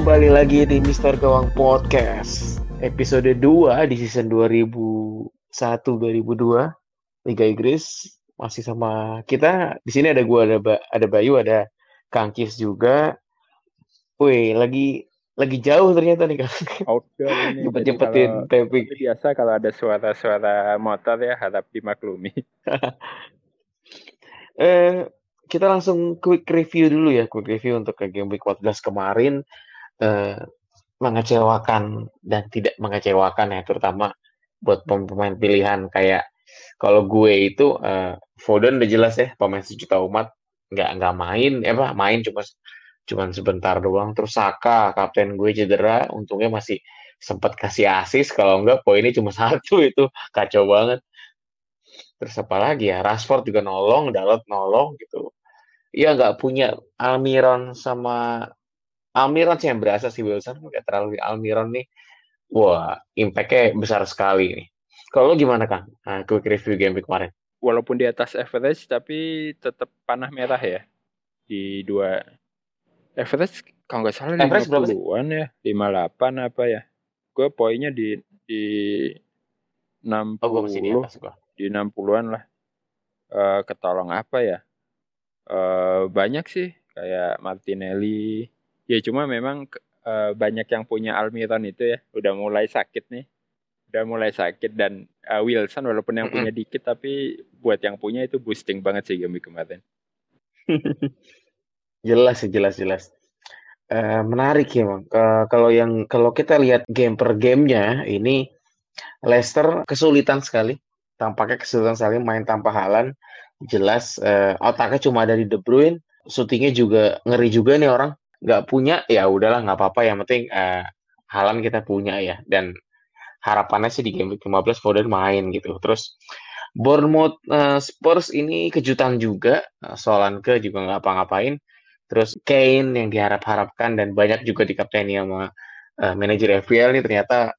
kembali lagi di Mister Gawang Podcast episode 2 di season 2001 2002 Liga Inggris masih sama kita di sini ada gua ada ba ada Bayu ada Kang Kis juga. Wih, lagi lagi jauh ternyata nih Kang. Outdoor ini. Cepet-cepetin taping. Biasa kalau ada suara-suara motor ya harap dimaklumi. eh kita langsung quick review dulu ya, quick review untuk ke game week 14 kemarin eh, mengecewakan dan tidak mengecewakan ya, terutama buat pemain pilihan kayak kalau gue itu eh, Foden udah jelas ya pemain sejuta umat nggak nggak main, eh apa main cuma cuma sebentar doang. Terus Saka kapten gue cedera, untungnya masih sempat kasih asis kalau enggak poinnya cuma satu itu kacau banget. Terus apa lagi ya? Rashford juga nolong, Dalot nolong gitu. Iya nggak punya Almiron sama Almiron sih yang berasa sih Wilson. Nggak terlalu Almiron nih. Wah, impact-nya besar sekali nih. Kalau gimana Kang? Nah, quick review game kemarin. Walaupun di atas average tapi tetap panah merah ya. Di dua average kalau nggak salah lima puluhan ya. lima delapan apa ya. Gue poinnya di di enam puluh oh, di enam puluhan lah. Uh, ketolong apa ya? Uh, banyak sih. Kayak Martinelli ya cuma memang uh, banyak yang punya Almiron itu ya udah mulai sakit nih. Udah mulai sakit dan uh, Wilson walaupun yang punya dikit tapi buat yang punya itu boosting banget sih game kemarin. Jelas sih jelas jelas. Uh, menarik ya bang uh, kalau yang kalau kita lihat game per gamenya ini Leicester kesulitan sekali. Tampaknya kesulitan sekali main tanpa Halan jelas uh, otaknya cuma ada di De Bruyne, syutingnya juga ngeri juga nih orang. Nggak punya, ya udahlah nggak apa-apa. Yang penting uh, Halan kita punya ya. Dan harapannya sih di game 15 Foden main gitu. Terus Bournemouth uh, Spurs ini kejutan juga. Uh, Solanke juga nggak apa-ngapain. Terus Kane yang diharap-harapkan dan banyak juga di kapteni sama uh, manajer FPL nih ternyata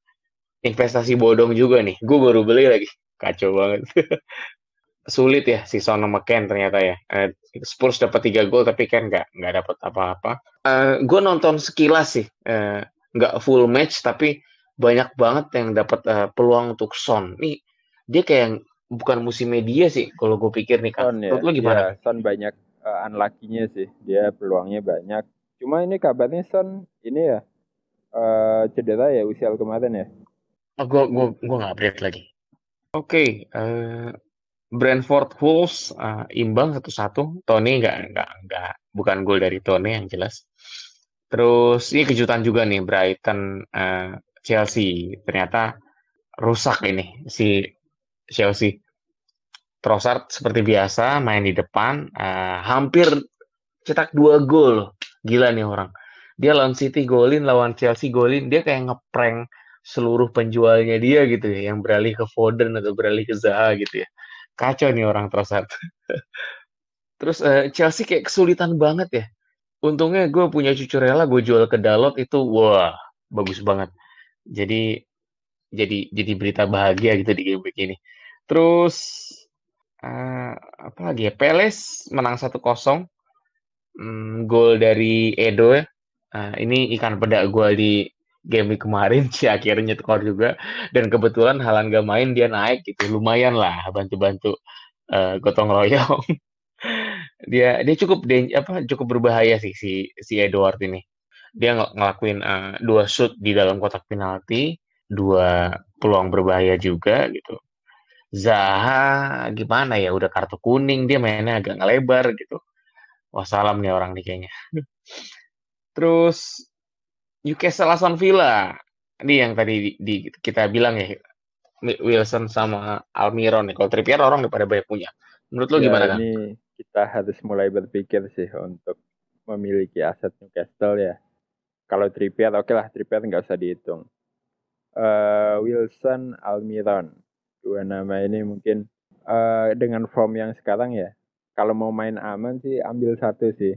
investasi bodong juga nih. Gue baru beli lagi. Kacau banget. sulit ya si Son Ken ternyata ya. Uh, Spurs dapat tiga gol tapi kan nggak nggak dapat apa-apa. Uh, eh, gue nonton sekilas sih, uh, nggak full match tapi banyak banget yang dapat uh, peluang untuk Son. Nih dia kayak bukan musim media sih kalau gue pikir nih kan. Son, ya. gimana? Ya, Son banyak uh, unlucky-nya sih. Dia peluangnya banyak. Cuma ini kabarnya Son ini ya uh, cedera ya usia kemarin ya. Oh, gue gue gue nggak update lagi. Oke, okay, uh, Brentford Wolves uh, imbang satu-satu. Tony nggak nggak nggak bukan gol dari Tony yang jelas. Terus ini kejutan juga nih Brighton uh, Chelsea ternyata rusak ini si Chelsea. Trossard seperti biasa main di depan uh, hampir cetak dua gol. Gila nih orang. Dia lawan City golin, lawan Chelsea golin, dia kayak ngeprank seluruh penjualnya dia gitu ya, yang beralih ke Foden atau beralih ke Zaha gitu ya kacau nih orang Trossard. Terus uh, Chelsea kayak kesulitan banget ya. Untungnya gue punya cucu rela, gue jual ke Dalot itu, wah bagus banget. Jadi jadi jadi berita bahagia gitu di game ini. Terus uh, apa lagi ya? Peles menang 1-0. Hmm, gol dari Edo ya. Uh, ini ikan pedak gue di game kemarin sih akhirnya nyetor juga. Dan kebetulan Halan gak main dia naik gitu. Lumayan lah bantu-bantu uh, gotong royong. Dia dia cukup apa cukup berbahaya sih si si Edward ini. Dia ng ngelakuin uh, dua shoot di dalam kotak penalti dua peluang berbahaya juga gitu. Zaha gimana ya udah kartu kuning dia mainnya agak ngelebar gitu. Wassalam nih orang nih kayaknya. Terus Newcastle Aston Villa. Ini yang tadi di, di, kita bilang ya Wilson sama Almiron nih. Kalau Trippier orang pada banyak punya. Menurut lo ya, gimana kan? Ini kita harus mulai berpikir sih untuk memiliki aset Newcastle ya. Kalau Trippier oke okay lah Trippier nggak usah dihitung. Uh, Wilson, Almiron, dua nama ini mungkin uh, dengan form yang sekarang ya. Kalau mau main aman sih ambil satu sih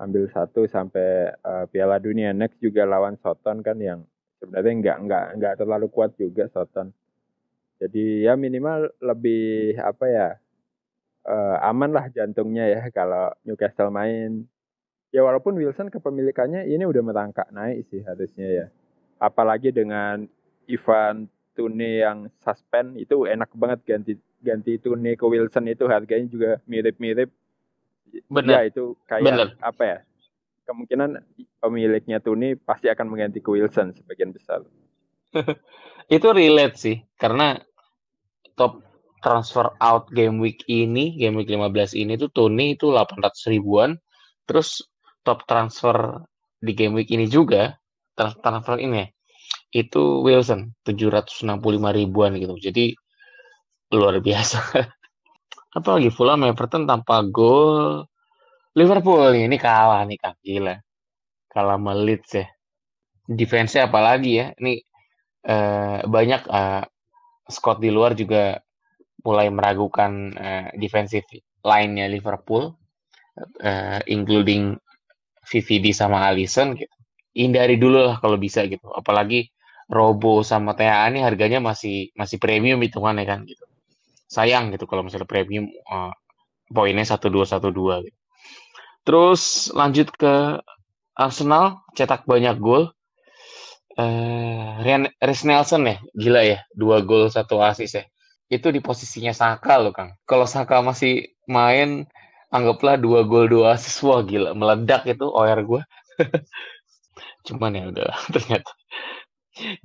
ambil satu sampai uh, Piala Dunia next juga lawan Soton kan yang sebenarnya nggak nggak nggak terlalu kuat juga Soton. Jadi ya minimal lebih apa ya uh, aman lah jantungnya ya kalau Newcastle main. ya walaupun Wilson kepemilikannya ini udah merangkak naik sih harusnya ya. Apalagi dengan Ivan Tune yang suspend itu enak banget ganti ganti Tune ke Wilson itu harganya juga mirip-mirip. Benar. Ya itu kayak Bener. apa ya? Kemungkinan pemiliknya Tune pasti akan mengganti ke Wilson sebagian besar. itu relate sih karena top transfer out game week ini, game week 15 ini tuh Tony itu 800 ribuan. Terus top transfer di game week ini juga transfer ini ya, itu Wilson 765 ribuan gitu. Jadi luar biasa. Apalagi Fulham Everton tanpa gol. Liverpool ini kalah nih kan gila. Kalah Leeds ya. Defense-nya apalagi ya. Ini eh, banyak eh, Scott di luar juga mulai meragukan uh, defensive line-nya Liverpool, uh, including VVD sama Alisson gitu. Hindari dulu lah kalau bisa gitu. Apalagi Robo sama TA ini harganya masih masih premium hitungannya kan gitu. Sayang gitu kalau misalnya premium uh, poinnya satu dua satu dua gitu. Terus lanjut ke Arsenal cetak banyak gol. Uh, Rian Nelson ya, gila ya, dua gol satu asis ya itu di posisinya Saka loh Kang. Kalau Saka masih main, anggaplah dua gol dua asis, wah gila meledak itu OR gue. Cuman ya udah ternyata.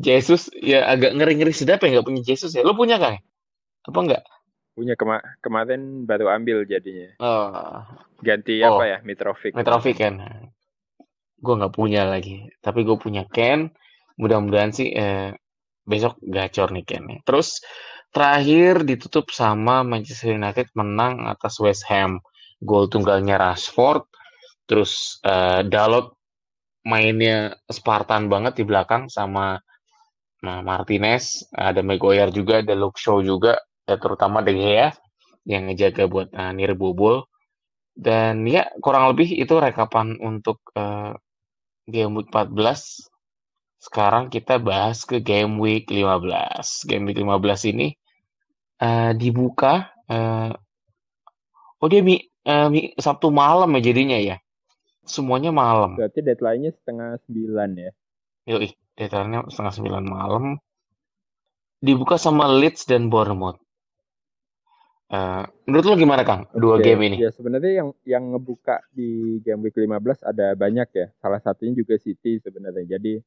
Jesus ya agak ngeri-ngeri sedap ya nggak punya Jesus ya. Lo punya Kang? Apa enggak? Punya kema kemarin baru ambil jadinya. Oh. Ganti oh. apa ya? Mitrovic. Mitrovic kan. Gue nggak punya lagi. Tapi gue punya Ken. Mudah-mudahan sih eh, besok gacor nih Ken. Terus Terakhir ditutup sama Manchester United menang atas West Ham. Gol tunggalnya Rashford. Terus uh, Dalot mainnya Spartan banget di belakang sama nah, Martinez. Ada Maguire juga, ada Luke Shaw juga. Ya, terutama De Gea yang ngejaga buat uh, bobol. Dan ya kurang lebih itu rekapan untuk uh, game week 14 sekarang kita bahas ke game week 15. Game week 15 ini uh, dibuka, uh, oh dia mi uh, mi Sabtu malam ya jadinya ya? Semuanya malam. Berarti deadline-nya setengah sembilan ya? Yoi, deadline-nya setengah sembilan malam. Dibuka sama Leeds dan Bournemouth. Uh, menurut lo gimana Kang? Dua okay. game ini? Ya sebenarnya yang yang ngebuka di game week 15 ada banyak ya. Salah satunya juga City sebenarnya. Jadi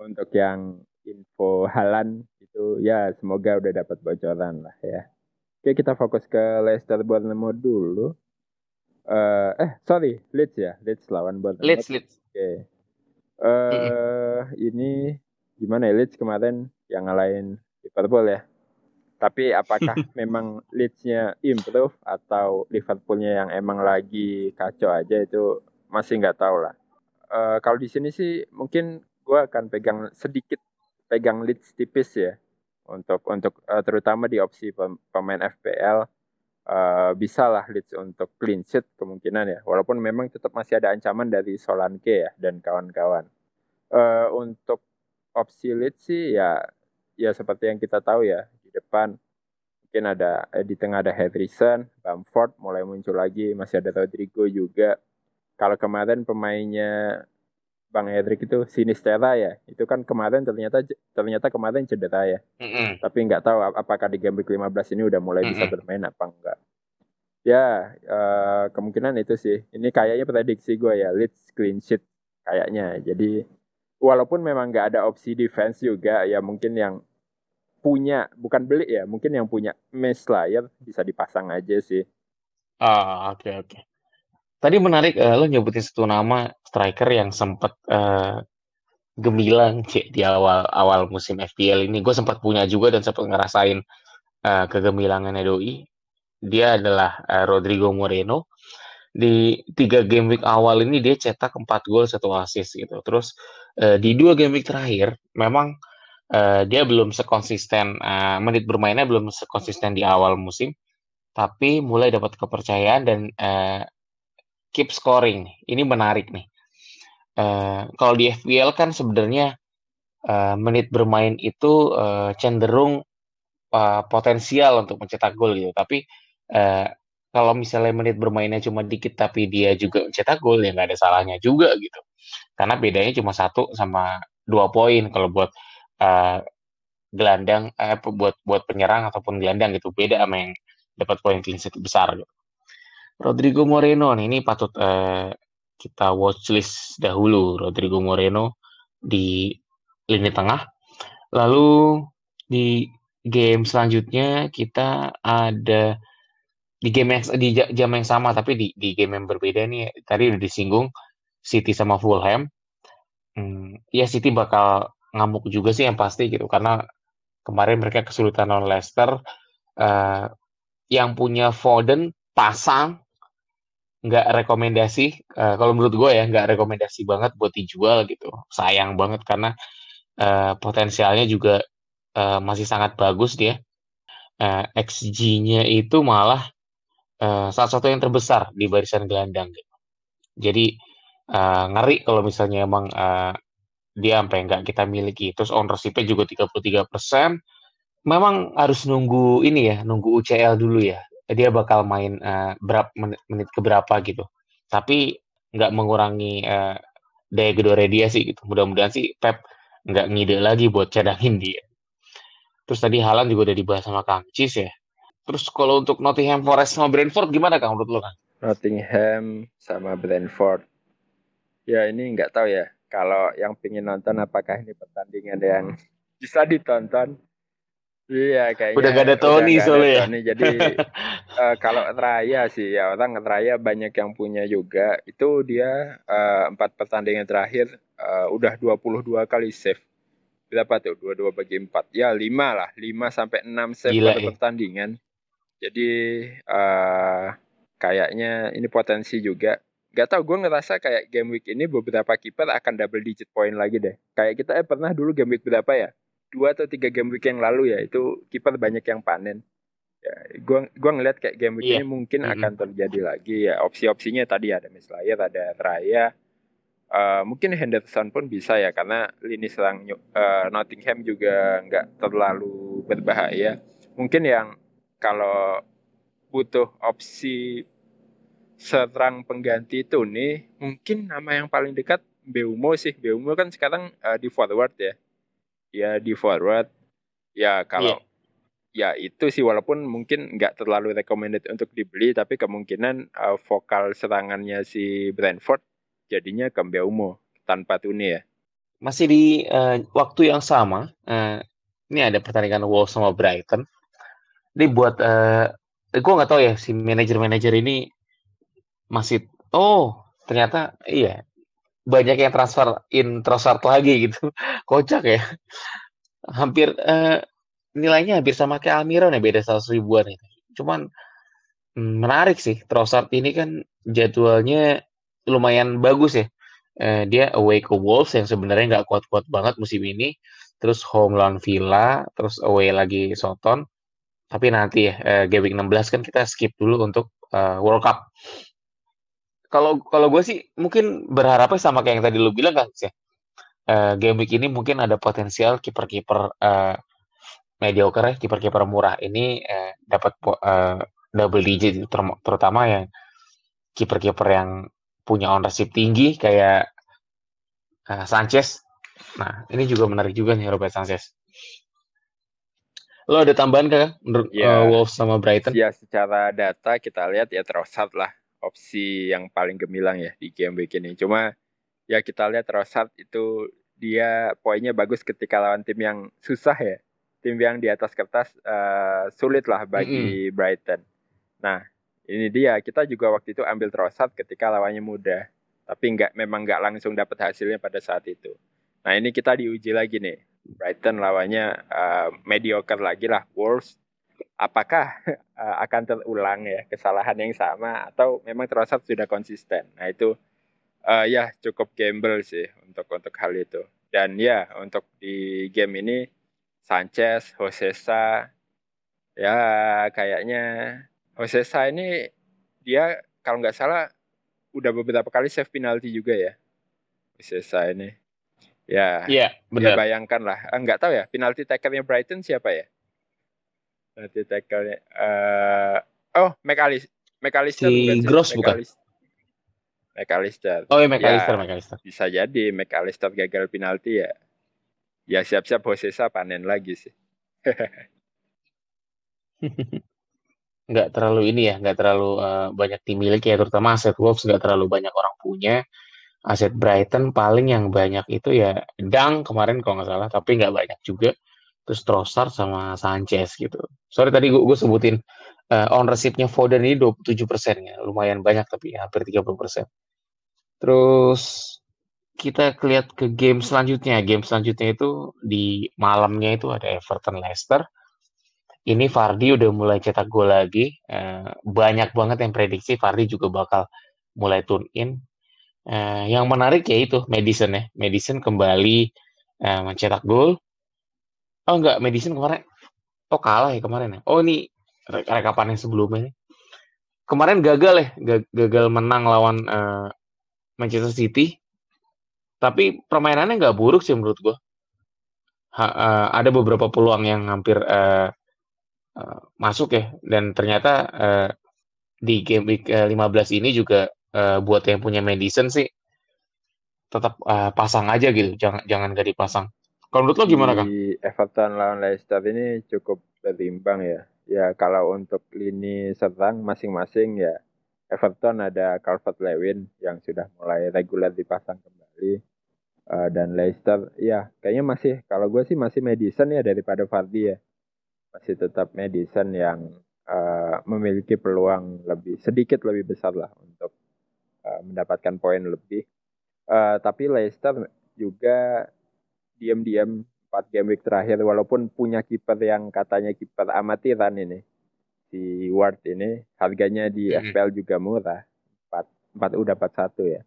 untuk yang info Halan itu ya semoga udah dapat bocoran lah ya. Oke kita fokus ke Leicester Bournemouth dulu. Uh, eh sorry Leeds ya Leeds lawan Bournemouth. Leeds Leeds. Oke. Uh, mm -hmm. ini gimana ya Leeds kemarin yang ngalahin Liverpool ya. Tapi apakah memang Leeds-nya improve atau Liverpoolnya yang emang lagi kacau aja itu masih nggak tahu lah. Uh, kalau di sini sih mungkin gue akan pegang sedikit pegang Leeds tipis ya. Untuk untuk uh, terutama di opsi pemain FPL uh, eh, bisa lah Leeds untuk clean sheet kemungkinan ya. Walaupun memang tetap masih ada ancaman dari Solanke ya dan kawan-kawan. Uh, untuk opsi Leeds sih ya ya seperti yang kita tahu ya di depan mungkin ada eh, di tengah ada Henderson, Bamford mulai muncul lagi masih ada Rodrigo juga kalau kemarin pemainnya Bang Hedrik itu Sinistera ya. Itu kan kemarin ternyata ternyata kemarin cedera ya. Mm -hmm. Tapi nggak tahu apakah di game week 15 ini udah mulai mm -hmm. bisa bermain apa enggak. Ya, uh, kemungkinan itu sih. Ini kayaknya prediksi gue ya, Leeds clean sheet kayaknya. Jadi walaupun memang nggak ada opsi defense juga, ya mungkin yang punya bukan beli ya, mungkin yang punya mesh layer bisa dipasang aja sih. Ah, oke okay, oke. Okay. Tadi menarik uh, lo nyebutin satu nama striker yang sempat uh, gemilang cik, di awal awal musim FPL ini. Gue sempat punya juga dan sempat ngerasain uh, kegemilangannya doi. Dia adalah uh, Rodrigo Moreno. Di tiga game week awal ini dia cetak empat gol satu assist gitu. Terus uh, di dua game week terakhir memang uh, dia belum sekonsisten uh, menit bermainnya belum sekonsisten di awal musim tapi mulai dapat kepercayaan dan uh, keep scoring. Ini menarik nih. Uh, kalau di FPL kan sebenarnya uh, menit bermain itu uh, cenderung uh, potensial untuk mencetak gol gitu. Tapi uh, kalau misalnya menit bermainnya cuma dikit tapi dia juga cetak gol ya nggak ada salahnya juga gitu. Karena bedanya cuma satu sama dua poin kalau buat uh, gelandang eh buat buat penyerang ataupun gelandang gitu beda sama yang dapat poin clean sheet besar gitu. Rodrigo Moreno nih ini patut uh, kita watchlist dahulu Rodrigo Moreno di lini tengah. Lalu di game selanjutnya kita ada di game yang di jam yang sama tapi di di game yang berbeda nih tadi udah disinggung City sama Fulham. Hmm, ya City bakal ngamuk juga sih yang pasti gitu. Karena kemarin mereka kesulitan lawan Leicester uh, yang punya Foden pasang nggak rekomendasi uh, kalau menurut gue ya nggak rekomendasi banget buat dijual gitu. Sayang banget karena uh, potensialnya juga uh, masih sangat bagus dia. Uh, xG-nya itu malah uh, salah satu yang terbesar di barisan gelandang gitu. Jadi uh, ngeri kalau misalnya emang uh, dia sampai nggak kita miliki. Terus ownership-nya juga 33%. Memang harus nunggu ini ya, nunggu UCL dulu ya. Dia bakal main uh, berapa menit, menit ke berapa gitu. Tapi nggak mengurangi uh, daya gedore dia sih gitu. Mudah-mudahan sih Pep nggak ngide lagi buat cadangin dia. Terus tadi Halan juga udah dibahas sama Kang Cis ya. Terus kalau untuk Nottingham Forest sama Brentford gimana Kang menurut lo kan? Nottingham sama Brentford. Ya ini nggak tahu ya. Kalau yang pingin nonton apakah ini pertandingan yang bisa ditonton? Iya kayaknya. Udah gak ada Tony soalnya. Tony. Jadi uh, kalau Raya sih ya orang Raya banyak yang punya juga. Itu dia uh, empat pertandingan terakhir uh, udah 22 kali save. Berapa tuh? 22 bagi 4. Ya 5 lah. 5 sampai 6 save Gila, per ya. pertandingan. Jadi uh, kayaknya ini potensi juga. Gak tau, gue ngerasa kayak game week ini beberapa kiper akan double digit point lagi deh. Kayak kita eh pernah dulu game week berapa ya? Dua atau tiga game week yang lalu ya, itu kiper banyak yang panen. Ya, gue gua ngeliat kayak game week yeah. ini mungkin mm -hmm. akan terjadi lagi ya. Opsi-opsinya tadi ada misalnya ada Raya, uh, mungkin Henderson pun bisa ya karena lini serang uh, Nottingham juga nggak terlalu berbahaya. Mungkin yang kalau butuh opsi serang pengganti itu nih mungkin nama yang paling dekat Beumo sih. Beumo kan sekarang uh, di forward ya. Ya di forward. Ya kalau yeah. ya itu sih walaupun mungkin nggak terlalu recommended untuk dibeli tapi kemungkinan uh, vokal serangannya si Brentford jadinya ke Beumo tanpa Tune ya. Masih di uh, waktu yang sama uh, ini ada pertandingan Wolves sama Brighton. Ini buat uh, eh, gue nggak tahu ya si manajer-manajer ini masih oh ternyata iya banyak yang transfer in transfer lagi gitu. Kocak ya. Hampir uh, nilainya hampir sama kayak Almiron ya beda seratus ribuan itu. Cuman hmm, menarik sih Trossard ini kan jadwalnya lumayan bagus ya. Uh, dia away ke Wolves yang sebenarnya nggak kuat-kuat banget musim ini. Terus home lawan Villa terus away lagi Soton. Tapi nanti ya uh, game week 16 kan kita skip dulu untuk uh, World Cup. Kalau kalau gue sih mungkin berharapnya sama kayak yang tadi lu bilang kan sih. Uh, game week ini mungkin ada potensial kiper-kiper uh, mediocre ya, kiper-kiper murah ini uh, dapat uh, double digit ter terutama yang kiper-kiper yang punya ownership tinggi kayak uh, Sanchez. Nah, ini juga menarik juga nih Robert Sanchez. Lo ada tambahan kah menurut ya, uh, Wolves sama Brighton? Ya secara data kita lihat ya Trossard lah opsi yang paling gemilang ya di game week ini. Cuma ya kita lihat Trossard itu dia poinnya bagus ketika lawan tim yang susah ya. Tim yang di atas kertas uh, sulit lah bagi mm -hmm. Brighton. Nah ini dia kita juga waktu itu ambil Trossard ketika lawannya mudah. Tapi nggak memang nggak langsung dapat hasilnya pada saat itu. Nah ini kita diuji lagi nih Brighton lawannya uh, mediocre lagi lah Wolves apakah uh, akan terulang ya kesalahan yang sama atau memang Trossard sudah konsisten nah itu uh, ya cukup gamble sih untuk untuk hal itu dan ya untuk di game ini Sanchez, Josesa ya kayaknya Josesa ini dia kalau nggak salah udah beberapa kali save penalti juga ya Josesa ini Ya, iya, ya, benar. Ya bayangkan lah. Enggak ah, tahu ya, penalti tackle-nya Brighton siapa ya? Penalti tackle-nya uh, oh, McAllister. McAllister si Gross bukan? McAllister. Oh iya McAllister, ya, McAllister. Bisa jadi McAllister gagal penalti ya. Ya siap-siap Hosesa panen lagi sih. nggak terlalu ini ya, nggak terlalu uh, banyak dimiliki ya, terutama aset Wolves nggak terlalu banyak orang punya. Aset Brighton paling yang banyak itu ya Dang kemarin kalau nggak salah, tapi nggak banyak juga. Terus Trossard sama Sanchez gitu. Sorry tadi gue, sebutin uh, ownership-nya Foden ini 27 persen ya, lumayan banyak tapi ya, hampir 30 persen. Terus kita lihat ke game selanjutnya. Game selanjutnya itu di malamnya itu ada Everton Leicester ini Fardi udah mulai cetak gol lagi. Uh, banyak banget yang prediksi Fardi juga bakal mulai tune in. Uh, yang menarik ya itu Madison ya. Madison kembali uh, mencetak gol. Oh enggak, Madison kemarin oh kalah ya kemarin ya. Oh ini rekapan yang sebelumnya. Kemarin gagal ya, gagal menang lawan uh, Manchester City. Tapi permainannya nggak buruk sih menurut gue. Uh, ada beberapa peluang yang hampir uh, uh, masuk ya dan ternyata uh, di game week uh, 15 ini juga uh, buat yang punya medicine sih tetap uh, pasang aja gitu jangan jangan gak dipasang kalau menurut lo gimana kan Everton lawan Leicester ini cukup berimbang ya. Ya kalau untuk lini serang masing-masing ya Everton ada Calvert Lewin yang sudah mulai reguler dipasang kembali uh, dan Leicester ya kayaknya masih kalau gue sih masih Madison ya daripada Vardy ya. Masih tetap Madison yang uh, memiliki peluang lebih sedikit lebih besar lah untuk uh, mendapatkan poin lebih. Uh, tapi Leicester juga diam-diam empat game week terakhir walaupun punya kiper yang katanya kiper amatiran ini si Ward ini harganya di. FPL juga murah empat empat udah empat satu ya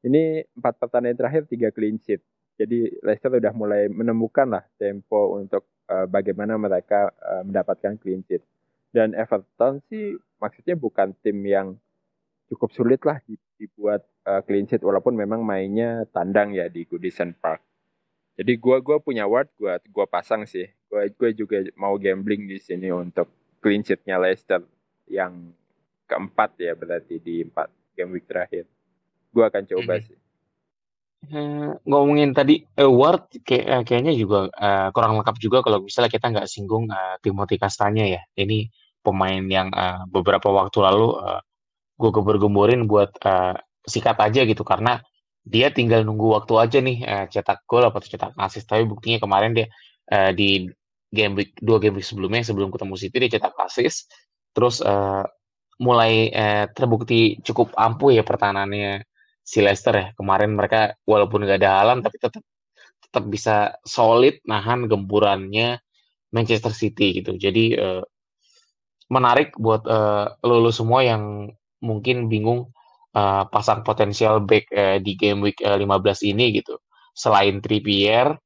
ini empat pertandingan terakhir tiga clean sheet jadi Leicester udah mulai menemukan lah tempo untuk uh, bagaimana mereka uh, mendapatkan clean sheet. Dan Everton sih maksudnya bukan tim yang cukup sulit lah dibuat uh, clean sheet walaupun memang mainnya tandang ya di Goodison Park. Jadi gua gua punya word gua gua pasang sih. Gua gua juga mau gambling di sini untuk clean sheetnya Leicester yang keempat ya berarti di empat game week terakhir. Gua akan coba mm -hmm. sih. Uh, ngomongin tadi award kayak uh, kayaknya juga uh, kurang lengkap juga kalau misalnya kita nggak singgung uh, Timothy Castanya ya. Ini pemain yang uh, beberapa waktu lalu uh, gue gembar-gemborin buat uh, sikat aja gitu karena dia tinggal nunggu waktu aja nih uh, cetak gol atau cetak assist. Tapi buktinya kemarin dia uh, di game week dua game week sebelumnya sebelum ketemu City dia cetak assist. Terus uh, mulai uh, terbukti cukup ampuh ya pertahanannya si Leicester ya. Kemarin mereka walaupun gak ada halan tapi tetap tetap bisa solid nahan gempurannya Manchester City gitu. Jadi uh, menarik buat uh, lo, lo semua yang mungkin bingung uh, pasang potensial back uh, di game week uh, 15 ini gitu selain Trippier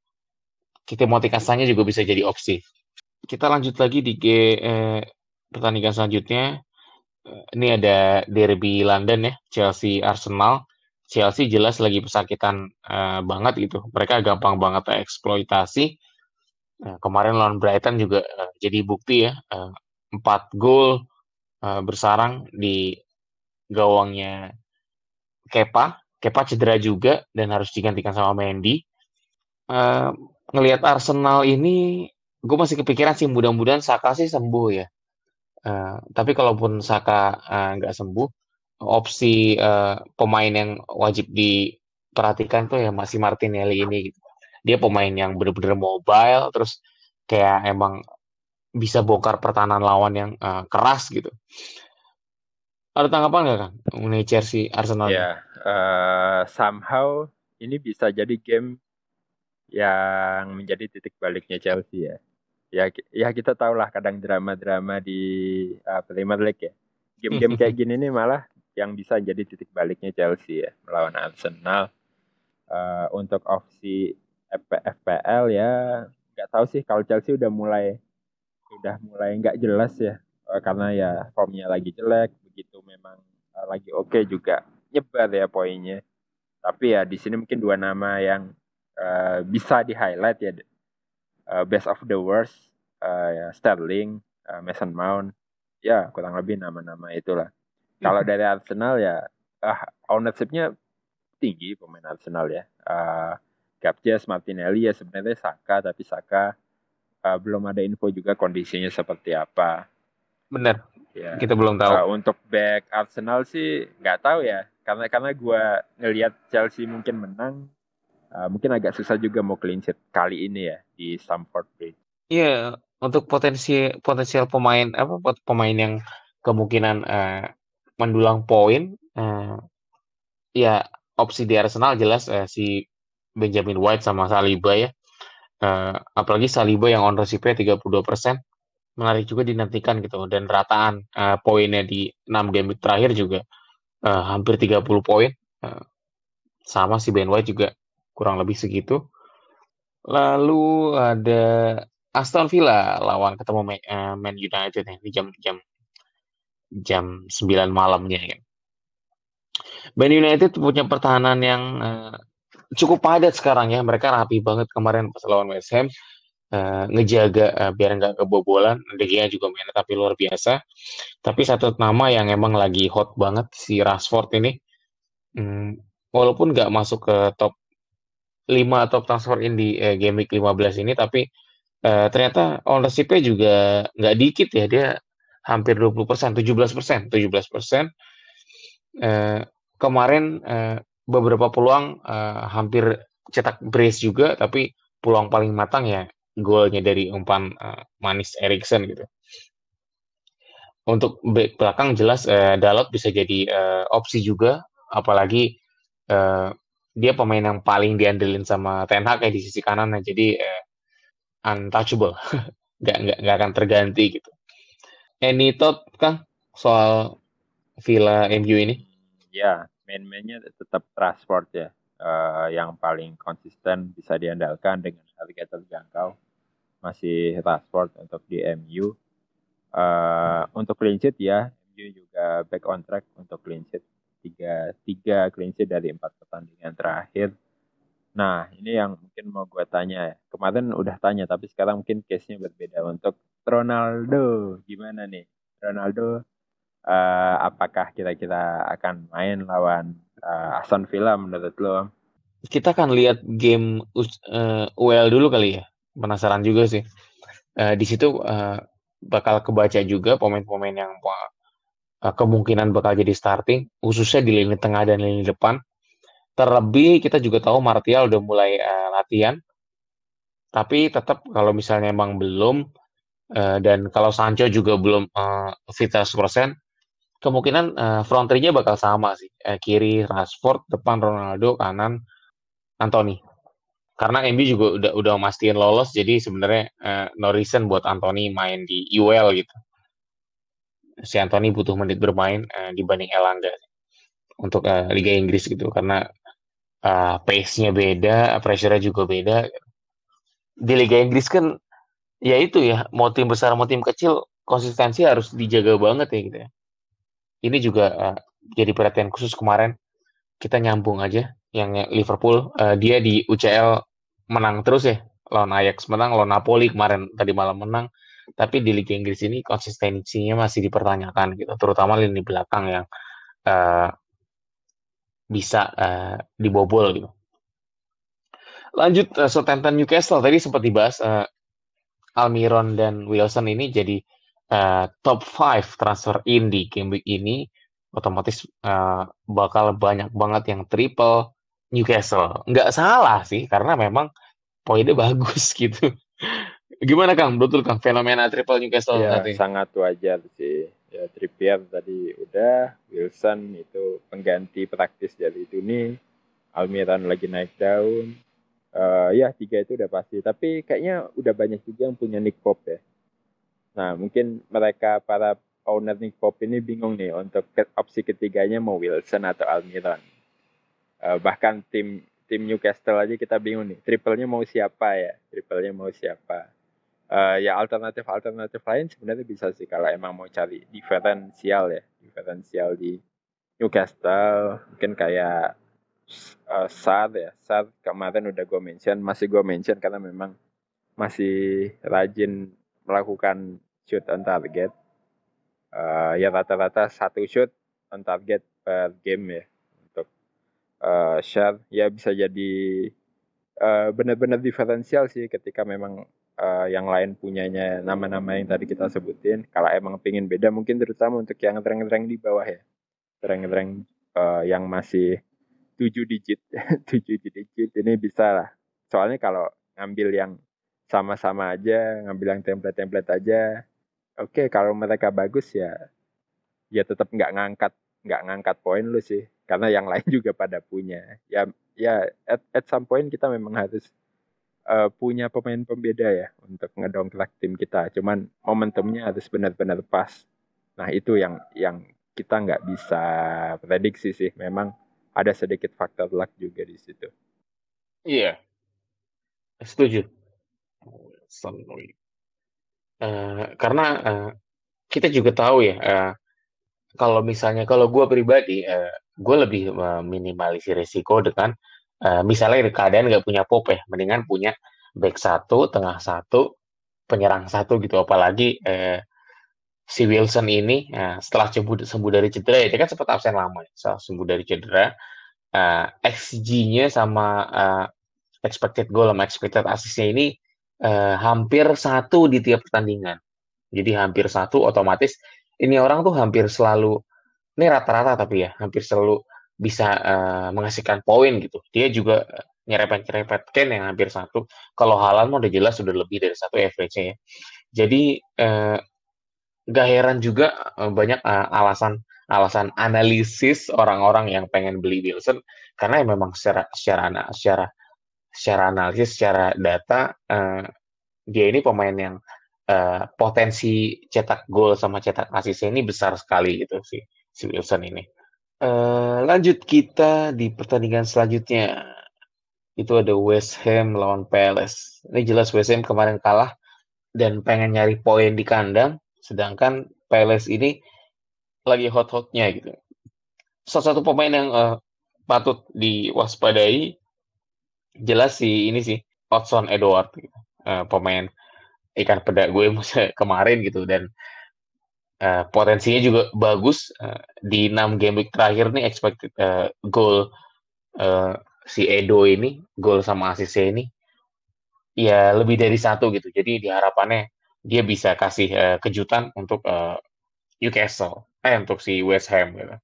kita mau tikasanya juga bisa jadi opsi kita lanjut lagi di G, eh, pertandingan selanjutnya ini ada derby London ya Chelsea Arsenal Chelsea jelas lagi pesakitan uh, banget gitu. Mereka gampang banget eksploitasi. Uh, kemarin lawan Brighton juga uh, jadi bukti ya. Uh, 4 gol uh, bersarang di gawangnya Kepa. Kepa cedera juga dan harus digantikan sama Mendy. Uh, ngelihat Arsenal ini, gue masih kepikiran sih mudah-mudahan Saka sih sembuh ya. Uh, tapi kalaupun Saka nggak uh, sembuh, opsi uh, pemain yang wajib diperhatikan tuh ya masih Martinelli ini gitu. Dia pemain yang bener-bener mobile terus kayak emang bisa bongkar pertahanan lawan yang uh, keras gitu. Ada tanggapan nggak kan mengenai Chelsea Arsenal? Ya, uh, somehow ini bisa jadi game yang menjadi titik baliknya Chelsea ya. Ya, ya kita tahu lah kadang drama-drama di uh, Premier League ya. Game-game kayak gini nih malah yang bisa jadi titik baliknya Chelsea ya melawan Arsenal uh, untuk opsi FPL ya nggak tahu sih kalau Chelsea udah mulai udah mulai nggak jelas ya uh, karena ya formnya lagi jelek begitu memang uh, lagi oke okay juga nyebar ya poinnya tapi ya di sini mungkin dua nama yang uh, bisa di highlight ya uh, best of the worst uh, ya Sterling uh, Mason Mount ya kurang lebih nama-nama itulah Kalau dari Arsenal ya ah ownershipnya tinggi pemain Arsenal ya. Uh, Gapjes, Martinelli ya sebenarnya Saka tapi Saka uh, belum ada info juga kondisinya seperti apa. Benar. Ya. Kita belum tahu. Uh, untuk back Arsenal sih nggak tahu ya. Karena karena gue ngelihat Chelsea mungkin menang, uh, mungkin agak susah juga mau clean sheet kali ini ya di Stamford Bridge. Iya, untuk potensi potensial pemain apa pemain yang kemungkinan uh, mendulang poin uh, ya opsi di Arsenal jelas uh, si Benjamin White sama Saliba ya. Uh, apalagi Saliba yang ownership-nya 32% menarik juga dinantikan gitu dan rataan uh, poinnya di 6 game terakhir juga uh, hampir 30 poin. Uh, sama si Ben White juga kurang lebih segitu. Lalu ada Aston Villa lawan ketemu uh, Man United nih di jam-jam jam 9 malamnya ya. Man United punya pertahanan yang uh, cukup padat sekarang ya. Mereka rapi banget kemarin pas lawan West Ham. Uh, ngejaga uh, biar nggak kebobolan. Gea juga main tapi luar biasa. Tapi satu nama yang emang lagi hot banget si Rashford ini. Hmm, walaupun nggak masuk ke top 5 top transfer in di uh, game week 15 ini tapi uh, ternyata ownership-nya juga nggak dikit ya, dia hampir 20%, 17%, 17%. Uh, kemarin uh, beberapa peluang uh, hampir cetak brace juga, tapi peluang paling matang ya golnya dari umpan uh, manis Erikson gitu. Untuk back belakang jelas uh, Dalot bisa jadi uh, opsi juga, apalagi uh, dia pemain yang paling diandelin sama Ten Hag ya di sisi kanan, jadi uh, untouchable. Nggak nggak nggak akan terganti gitu. Any thought kang soal Villa MU ini? Ya main-mainnya tetap transport ya uh, yang paling konsisten bisa diandalkan dengan harga terjangkau masih transport untuk di MU uh, untuk clean sheet ya MU juga back on track untuk clean sheet tiga tiga clean sheet dari empat pertandingan terakhir Nah, ini yang mungkin mau gue tanya ya. Kemarin udah tanya, tapi sekarang mungkin case-nya berbeda. Untuk Ronaldo, gimana nih? Ronaldo, uh, apakah kira-kira akan main lawan uh, Aston Villa menurut lo? Kita akan lihat game uh, eh, UL dulu kali ya. Penasaran juga sih. Uh, di situ uh, bakal kebaca juga pemain-pemain yang uh, kemungkinan bakal jadi starting, khususnya di lini tengah dan lini depan Terlebih kita juga tahu Martial udah mulai uh, latihan. Tapi tetap kalau misalnya emang belum uh, dan kalau Sancho juga belum uh, fit 100%, kemungkinan uh, front three-nya bakal sama sih. Uh, kiri Rashford, depan Ronaldo, kanan Anthony. Karena MB juga udah udah mastiin lolos, jadi sebenarnya uh, no reason buat Anthony main di UL gitu. Si Anthony butuh menit bermain uh, dibanding Elanga untuk uh, Liga Inggris gitu karena uh, pace-nya beda, pressure-nya juga beda. Di Liga Inggris kan ya itu ya, mau tim besar mau tim kecil konsistensi harus dijaga banget ya gitu ya. Ini juga uh, jadi perhatian khusus kemarin. Kita nyambung aja yang Liverpool. Uh, dia di UCL menang terus ya lawan Ajax menang lawan Napoli kemarin tadi malam menang. Tapi di Liga Inggris ini konsistensinya masih dipertanyakan gitu terutama lini belakang yang uh, bisa uh, dibobol gitu. Lanjut uh, Southampton Newcastle. Tadi sempat dibahas uh, Almiron dan Wilson ini jadi uh, top 5 transfer in di game week ini otomatis uh, bakal banyak banget yang triple Newcastle. Nggak salah sih karena memang poinnya bagus gitu. Gimana Kang? Betul Kang fenomena triple Newcastle ya, sangat wajar sih ya Trippier tadi udah Wilson itu pengganti praktis dari Tuni Almiran lagi naik daun uh, ya tiga itu udah pasti tapi kayaknya udah banyak juga yang punya Nick Pop ya nah mungkin mereka para owner Nick Pop ini bingung nih untuk opsi ketiganya mau Wilson atau Almiron. Uh, bahkan tim tim Newcastle aja kita bingung nih triple-nya mau siapa ya? Triple-nya mau siapa? Uh, ya alternatif alternatif lain sebenarnya bisa sih kalau emang mau cari diferensial ya diferensial di Newcastle. Mungkin kayak uh, Sar ya. Sar kemarin udah gue mention masih gue mention karena memang masih rajin melakukan shoot on target uh, ya rata-rata satu shoot on target per game ya untuk uh, share. Ya bisa jadi uh, benar-benar diferensial sih ketika memang uh, yang lain punyanya nama-nama yang tadi kita sebutin. Kalau emang pingin beda mungkin terutama untuk yang rank-rank di bawah ya. Rank-rank uh, yang masih tujuh digit tujuh digit ini bisa lah. Soalnya kalau ngambil yang sama-sama aja ngambil yang template-template aja. Oke okay, kalau mereka bagus ya ya tetap nggak ngangkat nggak ngangkat poin lu sih. Karena yang lain juga pada punya. Ya ya at, at some point kita memang harus uh, punya pemain pembeda ya untuk ngedongkrak tim kita. Cuman momentumnya harus benar-benar pas. Nah itu yang yang kita nggak bisa prediksi sih. Memang ada sedikit faktor luck juga di situ. Iya. Setuju uh, karena uh, kita juga tahu ya uh, kalau misalnya kalau gue pribadi, uh, gue lebih meminimalisir risiko dengan, uh, misalnya keadaan nggak punya pop ya, mendingan punya back satu, tengah satu, penyerang satu gitu. Apalagi, uh, si Wilson ini, uh, setelah sembuh sembuh dari cedera ya, dia kan sempat absen lama ya, setelah sembuh dari cedera, uh, XG-nya sama, uh, expected goal sama expected assist-nya ini, uh, hampir satu di tiap pertandingan. Jadi hampir satu otomatis ini orang tuh hampir selalu ini rata-rata tapi ya hampir selalu bisa uh, menghasilkan poin gitu. Dia juga eh, nyerepet-nyerepet Ken yang hampir satu. Kalau Halan mah udah jelas sudah lebih dari satu average-nya ya. Jadi uh, gak heran juga uh, banyak alasan alasan analisis orang-orang yang pengen beli Wilson karena ya memang secara secara secara secara analisis secara data uh, dia ini pemain yang uh, potensi cetak gol sama cetak assist ini besar sekali gitu sih si Wilson ini. Uh, lanjut kita di pertandingan selanjutnya itu ada West Ham lawan Palace. Ini jelas West Ham kemarin kalah dan pengen nyari poin di kandang, sedangkan Palace ini lagi hot-hotnya gitu. Salah satu pemain yang uh, patut diwaspadai jelas sih ini sih Hudson Edward, uh, pemain ikan peda gue kemarin gitu. Dan uh, potensinya juga bagus uh, di 6 game week terakhir nih expected uh, goal uh, si Edo ini gol sama asisnya ini ya lebih dari satu gitu. Jadi diharapannya dia bisa kasih uh, kejutan untuk uh, Newcastle eh untuk si West Ham gitu.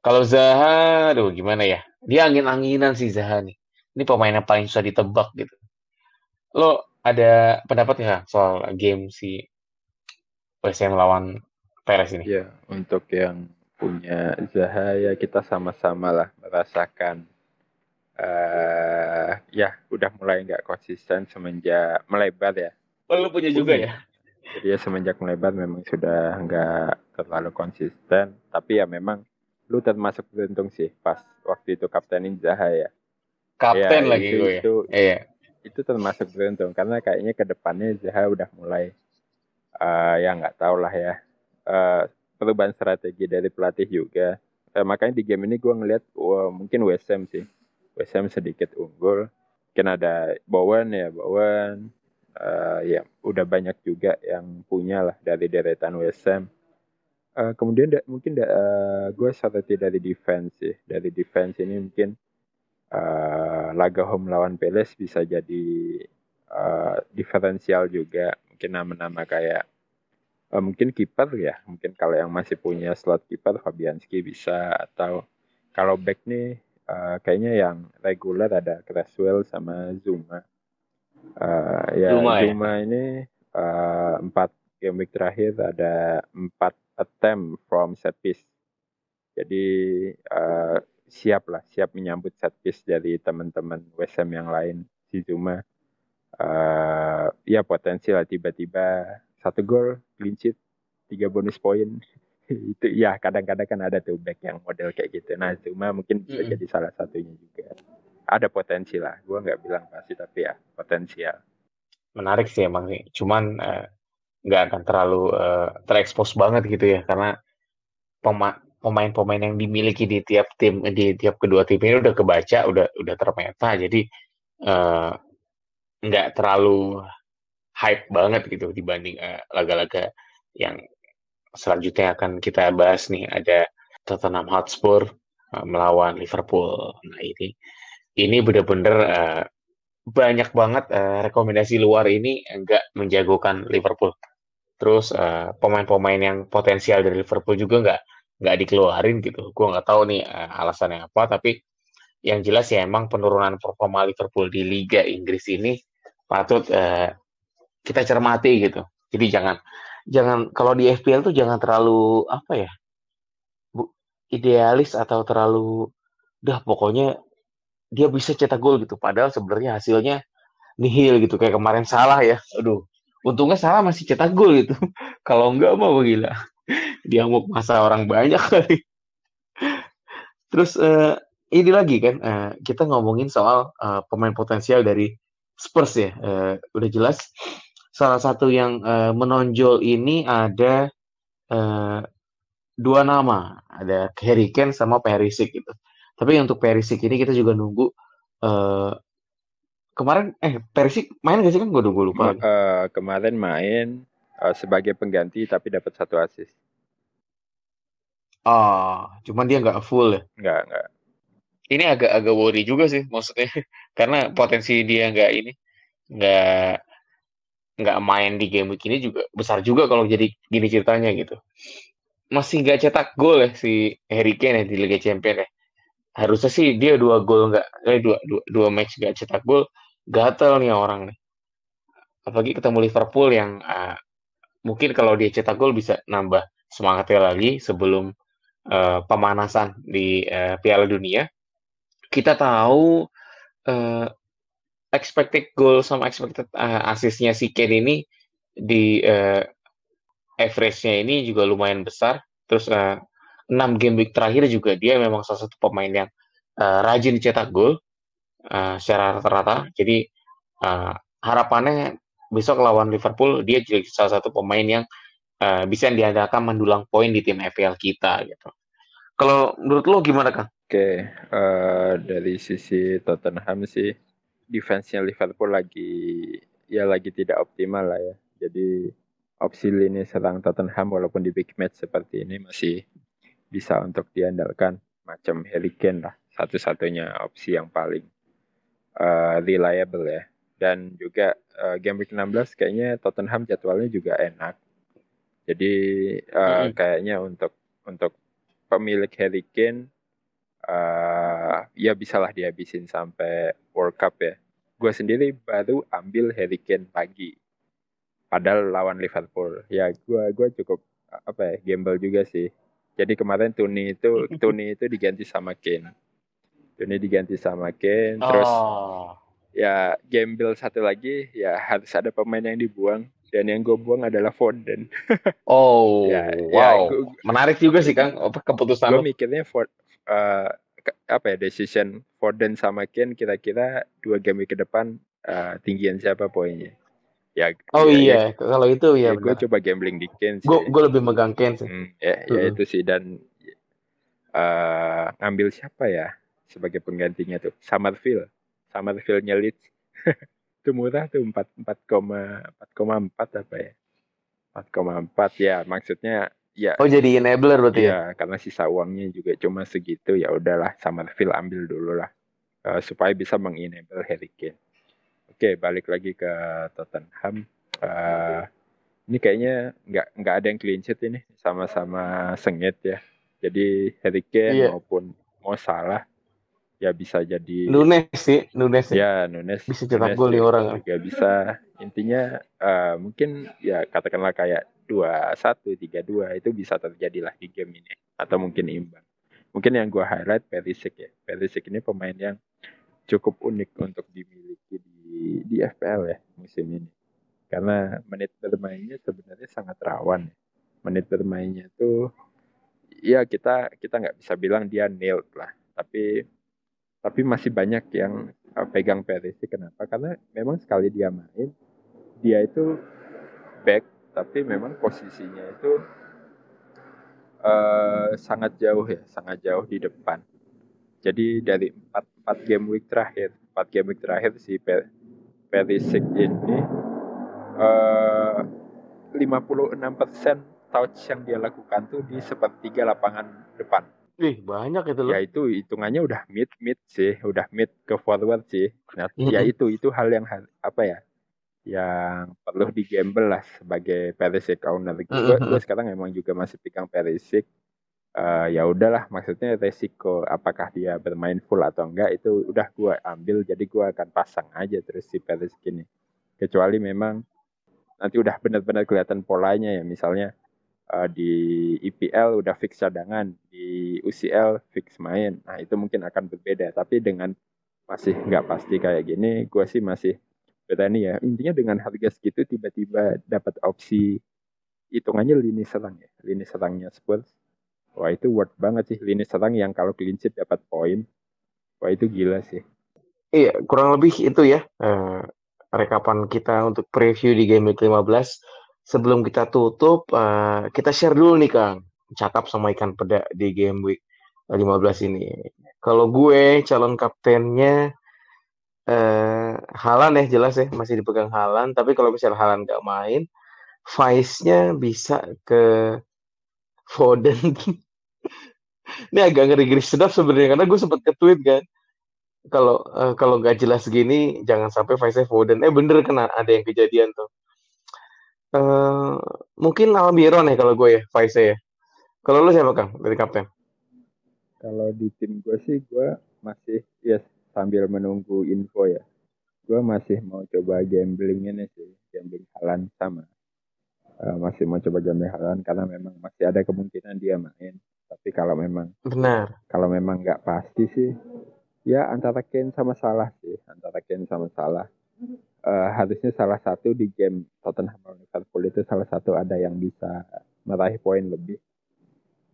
Kalau Zaha aduh gimana ya? Dia angin-anginan sih Zaha nih ini pemain yang paling susah ditebak gitu lo ada pendapat ya soal game si WSM lawan Perez ini? Ya, untuk yang punya Zaha ya kita sama-sama lah merasakan uh, ya udah mulai nggak konsisten semenjak melebar ya. Oh, lu punya juga ya? Jadi ya semenjak melebar memang sudah nggak terlalu konsisten, tapi ya memang lu termasuk beruntung sih pas waktu itu kaptenin Zaha ya. Kapten ya, lagi itu, gue ya. Itu, iya. itu termasuk beruntung. Karena kayaknya ke depannya Zaha udah mulai uh, ya nggak tahu lah ya uh, perubahan strategi dari pelatih juga. Uh, makanya di game ini gue ngeliat wah, mungkin WSM sih. WSM sedikit unggul. Mungkin ada Bowen ya Bowen. Uh, ya udah banyak juga yang punya lah dari deretan WSM uh, kemudian da, mungkin da, uh, gue soroti dari defense sih. Dari defense ini mungkin uh, laga home lawan Palace bisa jadi uh, diferensial juga. Mungkin nama-nama kayak uh, mungkin kiper ya. Mungkin kalau yang masih punya slot kiper Fabianski bisa. Atau kalau back nih uh, kayaknya yang reguler ada Creswell sama Zuma. Uh, ya Zuma, ya? Zuma ini uh, empat game week terakhir ada empat attempt from set piece. Jadi uh, siap lah, siap menyambut set piece dari teman-teman WSM yang lain. Si Zuma uh, ya potensi lah tiba-tiba satu gol, clean sheet, tiga bonus poin. itu ya kadang-kadang kan ada tuh back yang model kayak gitu. Nah Zuma mungkin bisa mm jadi salah satunya juga. Ada potensi lah, gue nggak bilang pasti tapi ya potensial. Menarik sih emang sih, cuman uh, nggak akan terlalu uh, terekspos banget gitu ya karena pemain-pemain yang dimiliki di tiap tim di tiap kedua tim ini udah kebaca, udah udah termeta, jadi uh, nggak terlalu hype banget gitu dibanding eh, laga-laga yang selanjutnya akan kita bahas nih ada Tottenham Hotspur uh, melawan Liverpool. Nah ini ini benar-benar uh, banyak banget uh, rekomendasi luar ini enggak menjagokan Liverpool. Terus uh, pemain-pemain yang potensial dari Liverpool juga nggak nggak dikeluarin gitu. Gue nggak tahu nih uh, alasannya apa, tapi yang jelas ya emang penurunan performa Liverpool di Liga Inggris ini patut uh, kita cermati gitu. Jadi jangan jangan kalau di FPL tuh jangan terlalu apa ya idealis atau terlalu dah pokoknya dia bisa cetak gol gitu. Padahal sebenarnya hasilnya nihil gitu kayak kemarin salah ya. Aduh, untungnya salah masih cetak gol gitu. Kalau enggak mah gila. Dia mau masa orang banyak kali. Terus uh, ini lagi kan uh, kita ngomongin soal uh, pemain potensial dari Spurs ya. Uh, udah jelas salah satu yang uh, menonjol ini ada uh, dua nama, ada Harry Kane sama Perisic gitu. Tapi untuk Perisic ini kita juga nunggu uh, kemarin eh Perisic main gak sih kan gue gue lupa. Uh, kemarin main uh, sebagai pengganti tapi dapat satu assist. Ah, cuman dia nggak full ya? Nggak nggak. Ini agak-agak worry juga sih maksudnya karena potensi dia nggak ini nggak nggak main di game week ini juga besar juga kalau jadi gini ceritanya gitu. Masih nggak cetak gol ya si Harry Kane ya di Liga Champions ya. Harusnya sih dia dua gol nggak, eh dua, dua, dua match nggak cetak gol, gatel nih orang nih. Apalagi ketemu Liverpool yang uh, mungkin kalau dia cetak gol bisa nambah semangatnya lagi sebelum uh, pemanasan di uh, Piala Dunia. Kita tahu uh, expected goal sama expected uh, asisnya si Ken ini di uh, average-nya ini juga lumayan besar. Terus uh, 6 game week terakhir juga dia memang salah satu pemain yang uh, rajin cetak gol uh, secara rata-rata. Jadi uh, harapannya besok lawan Liverpool dia jadi salah satu pemain yang uh, bisa diandalkan mendulang poin di tim FPL kita gitu. Kalau menurut lo gimana kan? Oke, okay, uh, dari sisi Tottenham sih defense-nya Liverpool lagi ya lagi tidak optimal lah ya. Jadi opsi lini serang Tottenham walaupun di big match seperti ini masih bisa untuk diandalkan macam Harry lah satu-satunya opsi yang paling uh, reliable ya. Dan juga uh, game week 16 kayaknya Tottenham jadwalnya juga enak. Jadi uh, mm -hmm. kayaknya untuk untuk pemilik Harry Kane uh, ya bisalah dihabisin sampai World Cup ya. Gue sendiri baru ambil Harry Kane pagi. Padahal lawan Liverpool. Ya gue gue cukup apa ya gamble juga sih. Jadi kemarin Tuni itu Tuni itu diganti sama Kane. Tuni diganti sama Kane. Terus oh. Ya gamble satu lagi ya harus ada pemain yang dibuang dan yang gue buang adalah Foden. oh, ya, ya wow, ya, gua, menarik juga sih Kang apa keputusan Gue mikirnya Ford, uh, apa ya decision Foden sama Kane kira-kira dua game ke depan uh, tinggian siapa poinnya? Ya oh ya, iya ya, kalau itu ya, ya gue coba gambling di Kane gue gue lebih megang Kane sih. Hmm, ya, ya itu sih dan uh, ngambil siapa ya sebagai penggantinya tuh? Summerfield Summerfieldnya Leeds. Itu murah tuh empat empat koma empat koma empat apa ya? Empat koma empat ya maksudnya ya. Oh jadi enabler berarti ya, ya? karena sisa uangnya juga cuma segitu ya udahlah sama Phil ambil dulu lah. Uh, supaya bisa mengenable Harry Kane. Oke balik lagi ke Tottenham. Uh, ini kayaknya nggak nggak ada yang clean sheet ini sama-sama sengit ya. Jadi Harry Kane iya. maupun Mo Salah ya bisa jadi. Nunes sih Nunes ya Nunes. Bisa cetak gol nih orang. juga bisa. Intinya uh, mungkin ya katakanlah kayak dua satu tiga dua itu bisa terjadi lah di game ini. Atau mungkin imbang. Mungkin yang gue highlight Perisic ya. Perisic ini pemain yang cukup unik untuk dimiliki di di FPL ya musim ini. Karena menit bermainnya sebenarnya sangat rawan. Menit bermainnya tuh ya kita kita nggak bisa bilang dia nailed lah. Tapi tapi masih banyak yang uh, pegang PRC kenapa? Karena memang sekali dia main dia itu back tapi memang posisinya itu uh, sangat jauh ya sangat jauh di depan. Jadi dari empat empat game week terakhir empat game week terakhir si Perisic ini uh, 56% touch yang dia lakukan tuh di sepertiga lapangan depan Ih, banyak itu loh. Ya itu hitungannya udah mid mid sih, udah mid ke forward sih. Nah, mm -hmm. ya itu itu hal yang apa ya? Yang perlu digamble lah sebagai Perisic owner. Mm -hmm. Gue sekarang emang juga masih pegang Perisic. Uh, ya udahlah, maksudnya resiko apakah dia bermain full atau enggak itu udah gue ambil. Jadi gue akan pasang aja terus si Perisic ini. Kecuali memang nanti udah benar-benar kelihatan polanya ya, misalnya uh, di IPL udah fix cadangan, di UCL fix main. Nah itu mungkin akan berbeda. Tapi dengan masih nggak pasti kayak gini, gue sih masih berani ya. Intinya dengan harga segitu tiba-tiba dapat opsi hitungannya lini serang ya, lini serangnya Spurs. Wah itu worth banget sih lini serang yang kalau sheet dapat poin. Wah itu gila sih. Iya, kurang lebih itu ya uh, rekapan kita untuk preview di game week 15 sebelum kita tutup, uh, kita share dulu nih Kang, cakap sama ikan peda di game week 15 ini. Kalau gue calon kaptennya uh, Halan ya jelas ya masih dipegang Halan, tapi kalau misalnya Halan nggak main, Vice-nya bisa ke Foden. ini agak ngeri-ngeri sedap sebenarnya karena gue sempat ke tweet kan kalau uh, kalau nggak jelas gini jangan sampai Vice Foden eh bener kan ada yang kejadian tuh Uh, mungkin Almiron ya kalau gue ya, Vice ya. Kalau lu siapa Kang dari kapten? Kalau di tim gue sih gue masih ya sambil menunggu info ya. Gue masih mau coba gambling ini sih, gambling Halan sama. Uh, masih mau coba gambling Halan karena memang masih ada kemungkinan dia main. Tapi kalau memang benar, kalau memang nggak pasti sih, ya antara Ken sama Salah sih, antara Ken sama Salah uh, harusnya salah satu di game Tottenham lawan Liverpool itu salah satu ada yang bisa meraih poin lebih.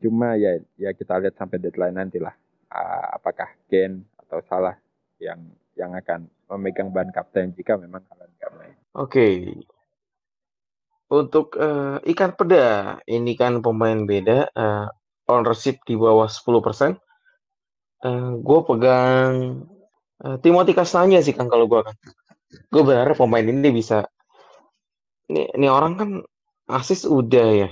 Cuma ya ya kita lihat sampai deadline nanti lah uh, apakah Kane atau Salah yang yang akan memegang ban kapten jika memang kalian nggak main. Oke. Okay. Untuk uh, ikan peda, ini kan pemain beda, uh, ownership di bawah 10%. Uh, gue pegang uh, Timothy Kastanya sih kan kalau gue kan gue berharap pemain ini bisa. Ini, ini orang kan asis udah ya.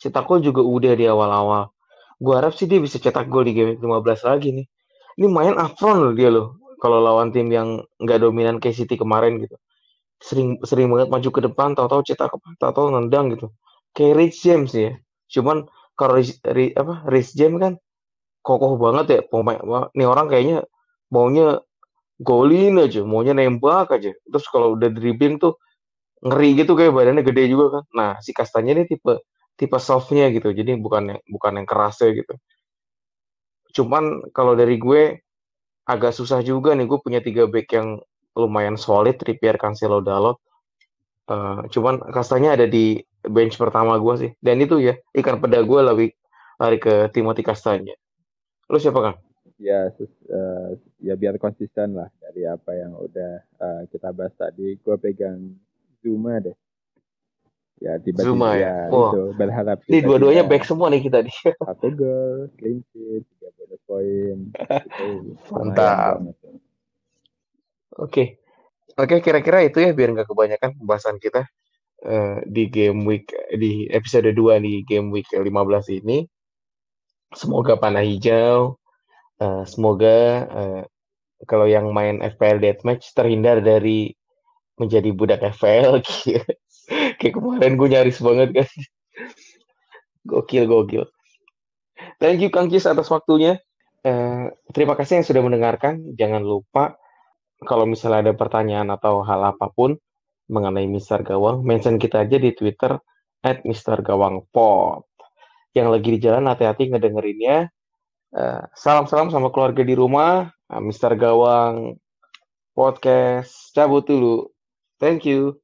Cetak gol juga udah di awal-awal. Gue harap sih dia bisa cetak gol di game 15 lagi nih. Ini main upfront loh dia loh kalau lawan tim yang nggak dominan kayak City kemarin gitu. Sering sering banget maju ke depan tahu-tahu cetak tahu-tahu nendang gitu. Kayak Rich James ya. Cuman kalau Rich, apa Rich James kan kokoh banget ya pemain ini orang kayaknya maunya golin aja, maunya nembak aja. Terus kalau udah dribbling tuh ngeri gitu kayak badannya gede juga kan. Nah, si Kastanya ini tipe tipe softnya gitu. Jadi bukan yang bukan yang kerasnya gitu. Cuman kalau dari gue agak susah juga nih gue punya tiga back yang lumayan solid, Trippier, Cancelo, Dalot. Uh, cuman Kastanya ada di bench pertama gue sih. Dan itu ya ikan peda gue lebih lari ke Timothy Kastanya. Lu siapa kan? Ya uh, ya biar konsisten lah dari apa yang udah uh, kita bahas tadi. Gue pegang Zuma deh. Ya tiba-tiba Zuma ya, oh. itu berharap ini dua-duanya back semua nih kita nih. satu gol clean sheet tiga bonus poin. Mantap. oke okay. oke. Okay, kira-kira itu ya biar nggak kebanyakan pembahasan kita uh, di game week di episode 2 di game week 15 ini. Semoga panah hijau Uh, semoga uh, kalau yang main FPL Deathmatch terhindar dari menjadi budak FPL kayak kemarin gue nyaris banget kan. Gokil gokil. Thank you Kang Cis atas waktunya. Uh, terima kasih yang sudah mendengarkan. Jangan lupa kalau misalnya ada pertanyaan atau hal apa pun mengenai Mister Gawang mention kita aja di Twitter at Mister Gawang Pod. Yang lagi di jalan hati-hati ngedengerinnya Eh, salam-salam sama keluarga di rumah. Uh, Mister Gawang podcast cabut dulu. Thank you.